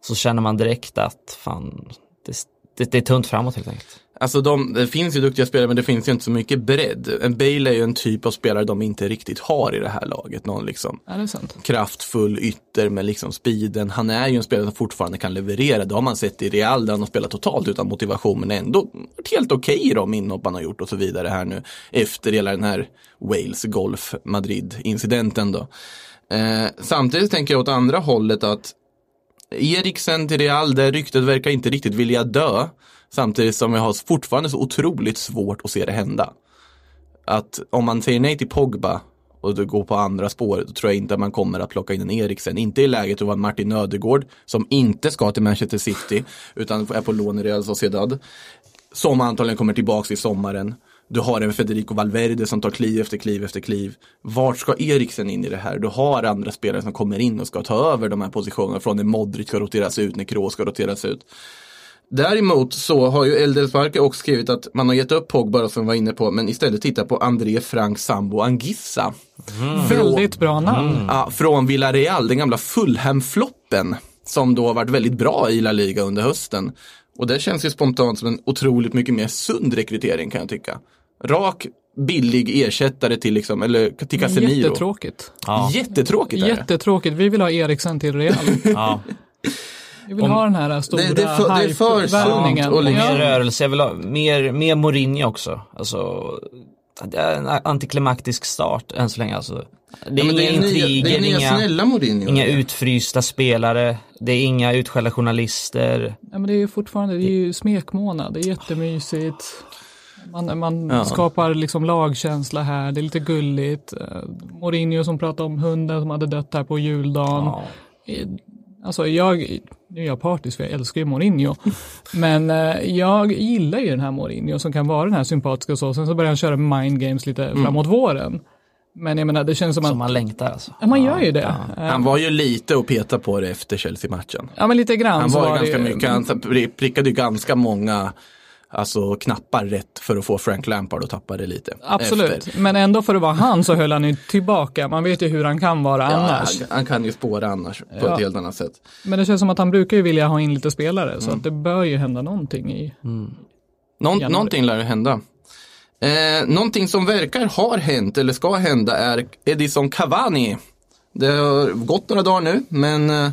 så känner man direkt att fan, det, det, det är tunt framåt helt enkelt. Alltså de, det finns ju duktiga spelare men det finns ju inte så mycket bredd. En Bale är ju en typ av spelare de inte riktigt har i det här laget. Någon liksom Ja, det är sant. kraftfull ytter med liksom speeden. Han är ju en spelare som fortfarande kan leverera. Det har man sett i Real där han har spelat totalt utan motivation men ändå varit helt okej i de inhopp han har gjort och så vidare här nu efter hela den här Wales Golf Madrid incidenten då. Eh, samtidigt tänker jag åt andra hållet att Eriksen till Real, det ryktet verkar inte riktigt vilja dö. Samtidigt som jag har fortfarande så otroligt svårt att se det hända. Att om man säger nej till Pogba och du går på andra spår, då tror jag inte att man kommer att plocka in en Eriksen. Inte i läget att vara Martin Ödegård, som inte ska till Manchester City, utan är på lån i Real Sociedad. Som antagligen kommer tillbaka i sommaren. Du har en Federico Valverde som tar kliv efter kliv efter kliv. Vart ska Eriksen in i det här? Du har andra spelare som kommer in och ska ta över de här positionerna från när Modric ska roteras ut, när Kroos ska roteras ut. Däremot så har ju Eldelsparke också skrivit att man har gett upp Pogba som vi var inne på, men istället titta på André Frank Sambo Angissa. Väldigt bra namn. Ja, från Villarreal, den gamla Fulham-floppen. Som då har varit väldigt bra i La Liga under hösten. Och det känns ju spontant som en otroligt mycket mer sund rekrytering kan jag tycka. Rak, billig ersättare till liksom, eller till Casemiro. Jättetråkigt. Ja. Jättetråkigt är det. Jättetråkigt. Vi vill ha Eriksen till Real. *laughs* Ja. Vi vill ha den här stora Det- det är för- det är för sunt och liksom- Mer rörelse, jag vill ha mer, mer Mourinho också. Alltså, det är en antiklimaktisk start än så länge alltså. Det är Ja, men inga det är nya, det intriger, är nya inga, snälla Mourinho. inga utfrysta spelare, det är inga utskällda journalister. Ja, men det är ju fortfarande, det är ju smekmånad, det är jättemysigt. Man, man Ja. skapar liksom lagkänsla här, det är lite gulligt. Eh, Mourinho som pratade om hunden som hade dött här på juldagen. Ja. Alltså jag, nu är jag partisk för jag älskar ju Mourinho. *laughs* Men eh, jag gillar ju den här Mourinho som kan vara den här sympatiska och så. Sen så börjar han köra mind games lite Mm. framåt våren. Men jag menar det känns som att Som man längtar alltså. ja, man gör ju det. Eh, Han var ju lite och peta på det efter Chelsea-matchen. Ja men lite grann Han var var ganska det, mycket, han pri- prickade ju ganska många alltså, knappar rätt för att få Frank Lampard att tappa det lite. Absolut, Efter. men ändå för att vara han så höll han ju tillbaka. Man vet ju hur han kan vara Ja, annars. han, han kan ju spåra annars på Ja. ett helt annat sätt. Men det känns som att han brukar ju vilja ha in lite spelare Mm. så att det bör ju hända någonting i. Någon, Januari. någonting lär det hända. Eh, någonting som verkar har hänt eller ska hända är Edison Cavani. Det har gått några dagar nu men eh,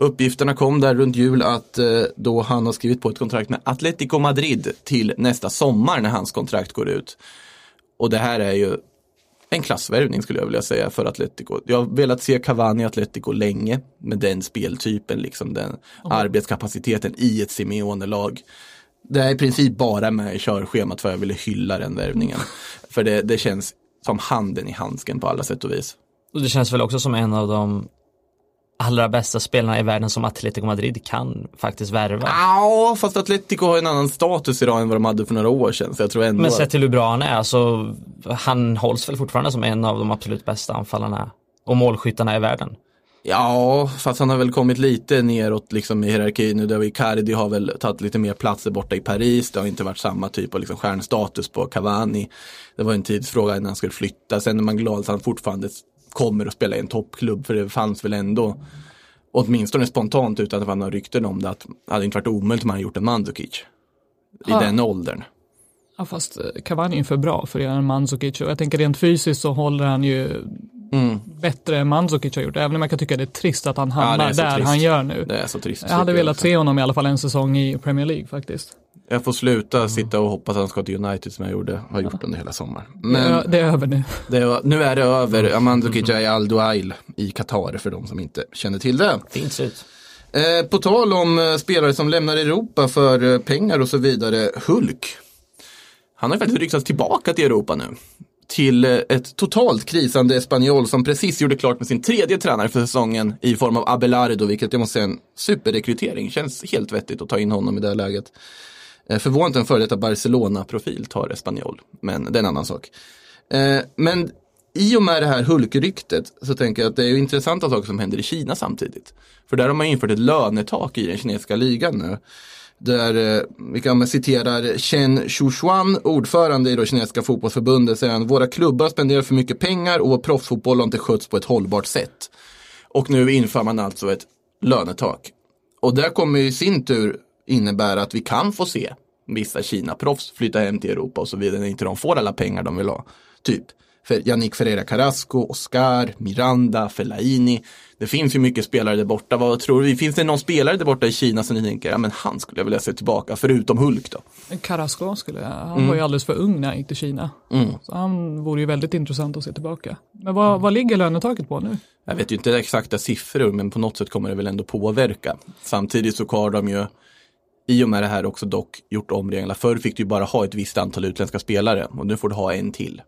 uppgifterna kom där runt jul att eh, då han har skrivit på ett kontrakt med Atletico Madrid till nästa sommar när hans kontrakt går ut. Och det här är ju en klassvärvning skulle jag vilja säga för Atletico. Jag har velat se Cavani i Atletico länge med den speltypen, liksom den arbetskapaciteten i ett Simeone-lag. Det är i princip bara med i körschemat för jag ville hylla den värvningen. För det, det känns som handen i handsken på alla sätt och vis. Och det känns väl också som en av de allra bästa spelarna i världen som Atletico Madrid kan faktiskt värva. Ja, fast Atletico har en annan status idag än vad de hade för några år sedan. Så jag tror ändå Men sett till hur bra han är, alltså, han hålls väl fortfarande som en av de absolut bästa anfallarna och målskyttarna i världen. Ja, fast han har väl kommit lite neråt liksom i hierarkin nu. Där Icardi har väl tagit lite mer platser borta i Paris. Det har inte varit samma typ av liksom stjärnstatus på Cavani. Det var en tidsfråga innan han skulle flytta. Sen är man glad att han fortfarande kommer att spela i en toppklubb. För det fanns väl ändå, åtminstone spontant utan att det var några rykten om det, att det hade inte varit omöjligt om han gjort en Mandzukic. I Ja. den åldern. Ja fast eh, Cavani är för bra för att göra en Mandzukic och jag tänker rent fysiskt så håller han ju Mm. bättre än Mandzukic har gjort. Även om jag kan tycka det är trist att han hamnar så där trist. han gör nu. Det är så trist. Jag hade velat se honom i alla fall en säsong i Premier League faktiskt. Jag får sluta sitta och hoppas att han ska till United som jag gjorde, har gjort under hela sommaren. Men är, det är över nu. det är, nu är det över. Amando Kijay Al Duail i Qatar för de som inte känner till det. Fint ser ut. Eh, på tal om eh, spelare som lämnar Europa för eh, pengar och så vidare. Hulk. Han har faktiskt ryktats tillbaka till Europa nu. till eh, ett totalt krisande Espanyol som precis gjorde klart med sin tredje tränare för säsongen i form av Abelardo, vilket jag måste säga är en superrekrytering. Känns helt vettigt att ta in honom i det här läget. Eh, Förvånande en före detta Barcelona-profil tar Espanyol, men det är en annan sak. Eh, men i och med det här Hulk-ryktet så tänker jag att det är intressanta saker som händer i Kina samtidigt. För där har man infört ett lönetak i den kinesiska ligan nu. Där, eh, vi kan citera Chen Shushuan, ordförande i det kinesiska fotbollsförbundet, säger han, våra klubbar spenderar för mycket pengar och vår proffsfotboll har inte skötts på ett hållbart sätt. Och nu inför man alltså ett lönetak. Och där kommer i sin tur innebära att vi kan få se vissa Kina-proffs flytta hem till Europa och så vidare när inte de får alla pengar de vill ha. Typ för Yannick Ferreira Carrasco, Oscar, Miranda, Fellaini. Det finns ju mycket spelare där borta. Vad tror vi? Finns det någon spelare där borta i Kina som ni tänker, ja men han skulle jag vilja se tillbaka, förutom Hulk då? Carrasco skulle jag, han var ju alldeles för ung när han gick till Kina. Mm. Så han vore ju väldigt intressant att se tillbaka. Men vad, vad ligger lönetaket på nu? Jag vet ju inte exakta siffror, men på något sätt kommer det väl ändå påverka. Samtidigt så har de ju i och med det här också dock gjort om reglerna. Förr fick du ju bara ha ett visst antal utländska spelare och nu får du ha en till.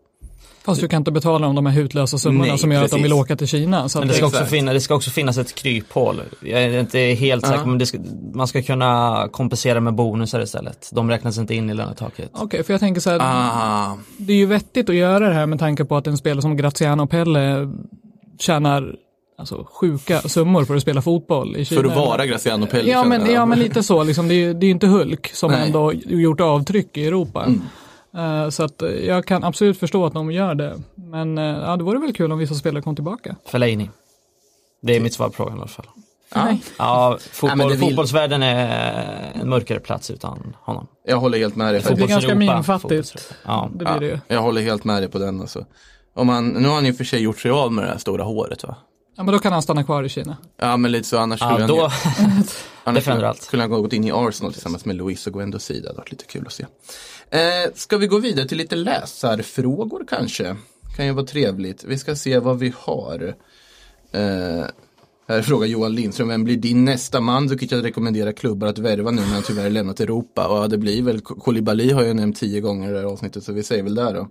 Fast du kan inte betala dem de här hutlösa summorna Nej, som gör att de precis. vill åka till Kina. Så Men det ska, också finna, det ska också finnas ett kryphål. Jag är inte helt säker, Ja. men det ska, man ska kunna kompensera med bonusar istället. De räknas inte in i lönetaket. Okej, för jag tänker så här, Ah, det är ju vettigt att göra det här med tanke på att en spelare som Graziano Pelle tjänar alltså, sjuka summor för att spela fotboll i Kina. för att vara Graziano Pelle. Ja men, ja men lite så, liksom. det är ju det är ju inte Hulk som Nej. ändå gjort avtryck i Europa. Mm. Eh, så att eh, jag kan absolut förstå att de gör det. Men uh, ja, det vore väl kul om vissa spelare kom tillbaka. Fellaini. Det är mitt svar på frågan i alla fall. Nej. Ja, fotboll, det vill- fotbollsvärlden är en mörkare plats utan honom. Jag håller helt med dig. Det blir ganska minfattigt. Ja. Det blir det ju. Jag håller helt med dig på den alltså. Om han, nu har han och för sig gjort sig av med det här stora håret va? Ja men då kan han stanna kvar i Kina. Ja men lite så annars skulle Ja, han då, *laughs* Annars förändrar skulle, skulle han ha gått in i Arsenal tillsammans med Luis och Guendo Sida. Det hade varit lite kul att se. Eh, ska vi gå vidare till lite läsarfrågor kanske? Kan ju vara trevligt. Vi ska se vad vi har. Eh, här frågar Johan Lindström, vem blir din nästa man? Du kan rekommendera klubbar att värva nu när han tyvärr lämnat Europa. Och ja, det blir väl, Koulibaly har jag nämnt tio gånger i det här avsnittet så vi säger väl där då.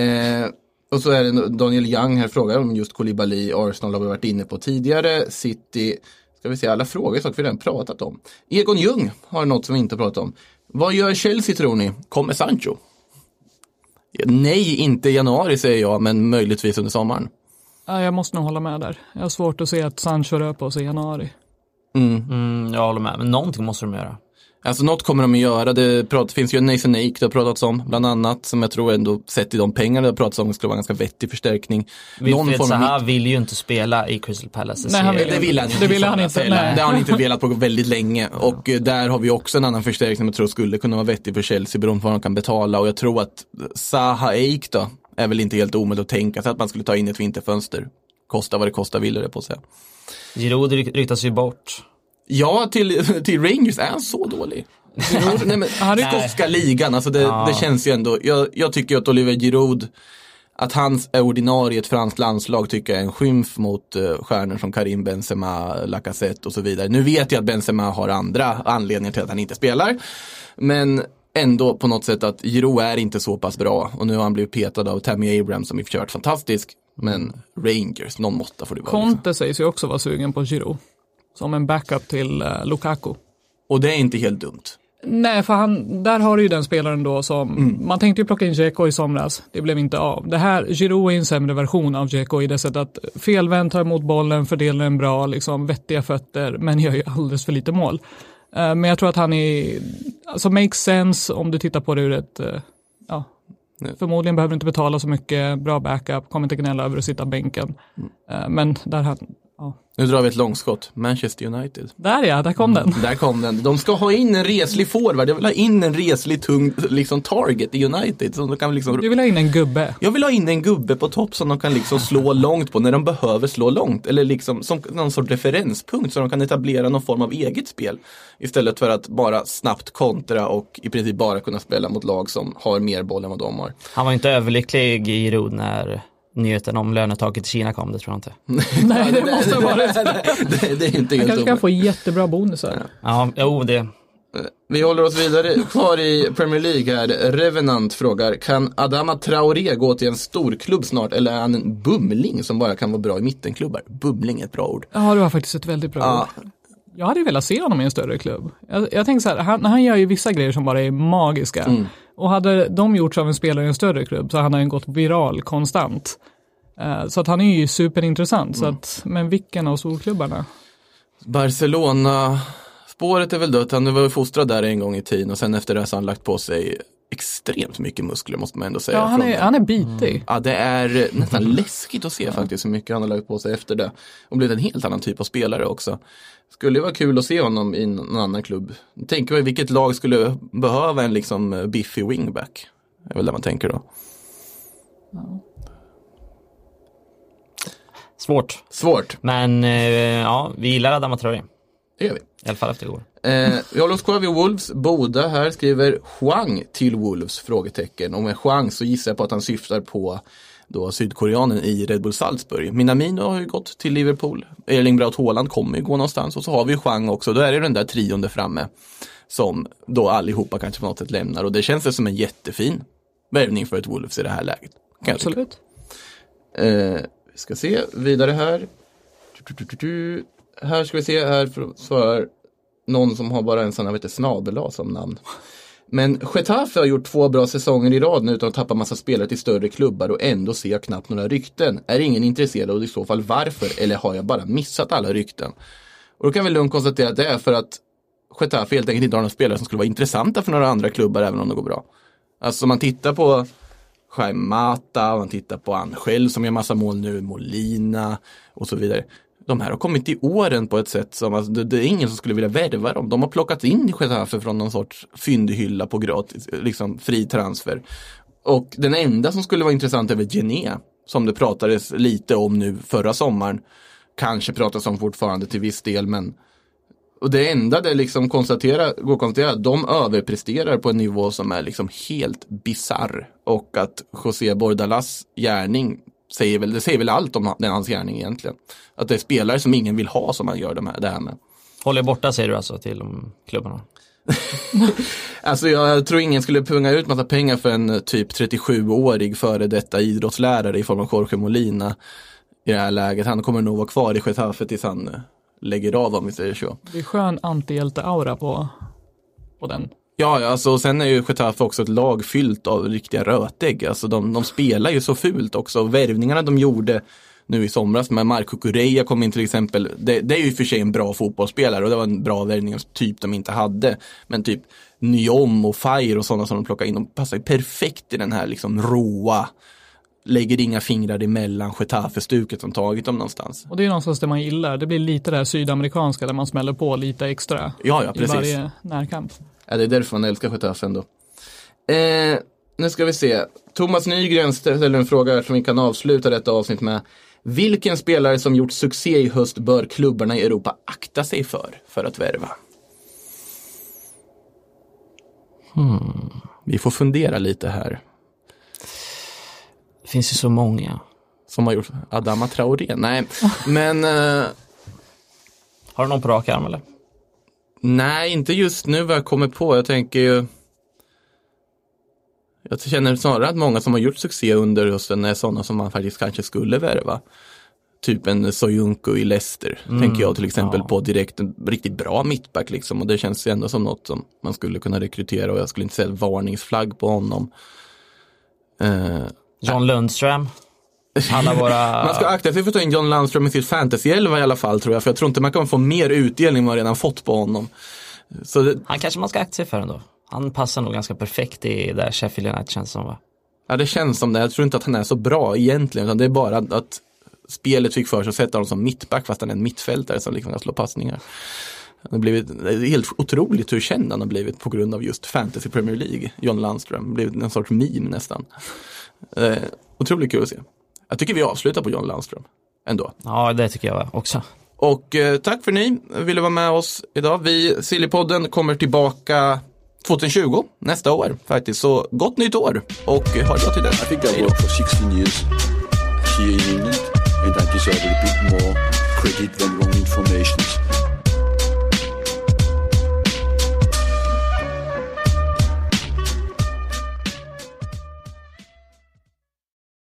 Eh, och så är det Daniel Young här frågar om just Koulibaly, Arsenal har vi varit inne på tidigare, City, ska vi se alla frågor, saker vi redan pratat om. Egon Ljung har något som vi inte pratat om. Vad gör Chelsea tror ni? Kommer Sancho? Nej, inte i januari säger jag, men möjligtvis under sommaren. Ja, jag måste nog hålla med där. Jag har svårt att se att Sancho rör på sig i januari. mm, jag håller med, men någonting måste de göra. Alltså något kommer de att göra. Det prat, finns ju en Nathan Ake det har pratats om, bland annat, som jag tror ändå sett i de pengar det har pratats om skulle vara en ganska vettig förstärkning. Wilfried av Zaha mitt- vill ju inte spela i Crystal Palace. Nej, han vill Det vill han inte. Det ville han inte, nej. Det har han inte *laughs* velat på väldigt länge. Och eh, där har vi också en annan förstärkning som jag tror skulle kunna vara vettig för Chelsea beroende på vad de kan betala. Och jag tror att Zaha Ake då är väl inte helt omöjligt att tänka sig att man skulle ta in ett vinterfönster. Kosta vad det kostar vill det på att säga. Giroud ry- ryktas ju bort. Ja, till, till Rangers är han så dålig. Nej, men, *laughs* skotska ligan, alltså det, Ja. det känns ju ändå. Jag, jag tycker att Oliver Giroud, att han är ordinarie i ett franskt landslag tycker jag är en skymf mot uh, stjärnor som Karim Benzema, Lacazette och så vidare. Nu vet jag att Benzema har andra anledningar till att han inte spelar. Men ändå på något sätt att Giroud är inte så pass bra. Och nu har han blivit petad av Tammy Abraham som i och för sig varit fantastisk. Men Rangers, någon måtta får det vara. Liksom. Conte sägs ju också vara sugen på Giroud. Som en backup till uh, Lukaku. Och det är inte helt dumt. Nej, för han, där har du ju den spelaren då som, Mm. man tänkte ju plocka in Dzeko i somras, det blev inte av. Det här, Giroud är en sämre version av Dzeko i det sättet att felvänd, tar emot bollen, fördelar den bra, liksom vettiga fötter, men gör ju alldeles för lite mål. Eh, men jag tror att han är, alltså makes sense om du tittar på det ur ett, eh, ja, Nej. förmodligen behöver du inte betala så mycket, bra backup, kommer inte gnälla över att sitta bänken. Mm. Eh, men där, han-. Nu drar vi ett långskott. Manchester United. där ja, där kom den. Där kom den. De ska ha in en reslig forward. Jag vill ha in en reslig tung liksom, target i United. Så de kan liksom... Du vill ha in en gubbe. Jag vill ha in en gubbe på topp som de kan liksom slå långt på när de behöver slå långt. Eller liksom som någon sorts referenspunkt så de kan etablera någon form av eget spel. Istället för att bara snabbt kontra och i princip bara kunna spela mot lag som har mer boll än vad de har. Han var inte överlycklig i Giroud när nyheten om lönetaket i Kina kom, det tror jag inte. *laughs* Nej, det måste ha varit. det, det är inte helt kanske kan få jättebra bonusar. Ja, jo, det, Vi håller oss vidare kvar i Premier League här. Revenant frågar, kan Adama Traoré gå till en storklubb snart eller är han en bumling som bara kan vara bra i mittenklubbar? Bumling är ett bra ord. Ja, det var faktiskt ett väldigt bra Ja. ord. Jag hade ju velat se honom i en större klubb. Jag, jag tänker så här, han, han gör ju vissa grejer som bara är magiska. Mm. Och hade de gjorts av en spelare i en större klubb så hade han gått viral konstant. Eh, så att han är ju superintressant. Så Mm. att, men vilken av storklubbarna? Barcelona, spåret är väl dött. Han var fostrad där en gång i tiden och sen efter det så har han lagt på sig extremt mycket muskler måste man ändå säga. Ja, han Från- är, han är bitig. Ja, det är nästan läskigt att se faktiskt hur mycket han har lagt på sig efter det. Och blivit en helt annan typ av spelare också. Skulle ju vara kul att se honom i någon annan klubb. Tänker mig vilket lag skulle behöva en liksom biffig wingback. Det är väl det man tänker då. Svårt. Svårt, Men eh, ja, vi gillar Adama Traoré. det gör vi. I alla fall efter igår. Eh, *laughs* vi håller oss kvar vid Wolves. Boda här skriver Huang till Wolves? Frågetecken. Och med Huang så gissar jag på att han syftar på då sydkoreanen i Red Bull Salzburg. Minamino har ju gått till Liverpool. Erling Braut Haaland kommer ju gå någonstans. Och så har vi Huang också. Då är det den där trion där framme. Som då allihopa kanske på något sätt lämnar. Och det känns det som en jättefin värvning för ett Wolves i det här läget. Absolut. Eh, vi ska se vidare här. Här ska vi se, här för- svarar någon som har bara en sån här, snabel som namn. Men Getafe har gjort två bra säsonger i rad nu utan att tappa massa spelare till större klubbar och ändå ser jag knappt några rykten. Är ingen intresserad och i så fall varför? Eller har jag bara missat alla rykten? Och då kan vi lugnt konstatera att det är för att Getafe helt enkelt inte har några spelare som skulle vara intressanta för några andra klubbar även om det går bra. Alltså om man tittar på Jaime Mata, man tittar på Angel som gör massa mål nu, Molina och så vidare. De här har kommit i åren på ett sätt som, alltså, det, det är ingen som skulle vilja värva dem. De har plockats in i Getafe från någon sorts fyndhylla på gratis, liksom fri transfer. Och den enda som skulle vara intressant är väl Gené, som det pratades lite om nu förra sommaren. Kanske pratas om fortfarande till viss del, men och det enda det liksom konstatera, går att konstatera, att de överpresterar på en nivå som är liksom helt bizarr. Och att José Bordalas gärning säger väl, det säger väl allt om den hans gärning egentligen. Att det är spelare som ingen vill ha som man gör de här, det här med. Håller borta säger du alltså till klubbarna. *laughs* Alltså jag tror ingen skulle punga ut massa pengar för en typ 37-årig före detta idrottslärare i form av Jorge Molina i det här läget. Han kommer nog vara kvar i Getafe tills han eh, lägger av om vi säger så. Det är skön antihjälte-aura på, på den. Ja, alltså, och sen är ju Getafe också ett lag fyllt av riktiga rötägg. Alltså, de, de spelar ju så fult också. Värvningarna de gjorde nu i somras med Marco Correa kom in till exempel. Det, det är ju i och för sig en bra fotbollsspelare och det var en bra värvning typ de inte hade. Men typ Nyom och Fire och sådana som de plockade in, de passar ju perfekt i den här liksom råa, lägger inga fingrar emellan Getafe-stuket som tagit dem någonstans. Och det är någonstans det man gillar. Det blir lite det här sydamerikanska där man smäller på lite extra Ja, ja, i precis. varje närkamp. Ja, det är därför man älskar Getafe ändå. Eh, nu ska vi se. Thomas Nygren ställer en fråga som vi kan avsluta detta avsnitt med. Vilken spelare som gjort succé i höst bör klubbarna i Europa akta sig för, för att värva? Hmm. Vi får fundera lite här. Det finns ju så många. Som har gjort Adama Traoré? Nej, men eh, *laughs* Har du någon på rak arm eller? Nej, inte just nu vad jag kommer på. Jag tänker ju Jag känner snarare att många som har gjort succé under hösten är sådana som man faktiskt kanske skulle värva. Typ en Soyuncu i Leicester, tänker jag till exempel ja. på direkt. En riktigt bra mittback liksom och det känns ju ändå som något som man skulle kunna rekrytera och jag skulle inte säga varningsflagg på honom. Eh, John Lundström. Alla våra... *laughs* Man ska akta sig för att ta in John Landström i sitt fantasy-elva i alla fall tror jag, för jag tror inte man kan få mer utdelning än man redan fått på honom. Så det, Han kanske man ska akta sig för ändå. Han passar nog ganska perfekt i där Sheffield United känns som va? Ja, det känns som det. Jag tror inte att han är så bra egentligen, utan det är bara att, att spelet fick för sig att sätta honom som mittback fast han är en mittfältare som liksom kan slå passningar. Han har blivit, det är helt otroligt hur känd han har blivit på grund av just Fantasy Premier League, John Landström. Blivit en sorts meme nästan. Eh, otroligt kul att se. Jag tycker vi avslutar på John Landström, ändå. Ja, det tycker jag också. Och eh, tack för att ni ville vara med oss idag. Vi, Sillypodden, kommer tillbaka 2020, nästa år faktiskt. Så gott nytt år och ha det bra till dess. I think I worked for 16 years here in England, and I deserve a bit more credit than wrong information.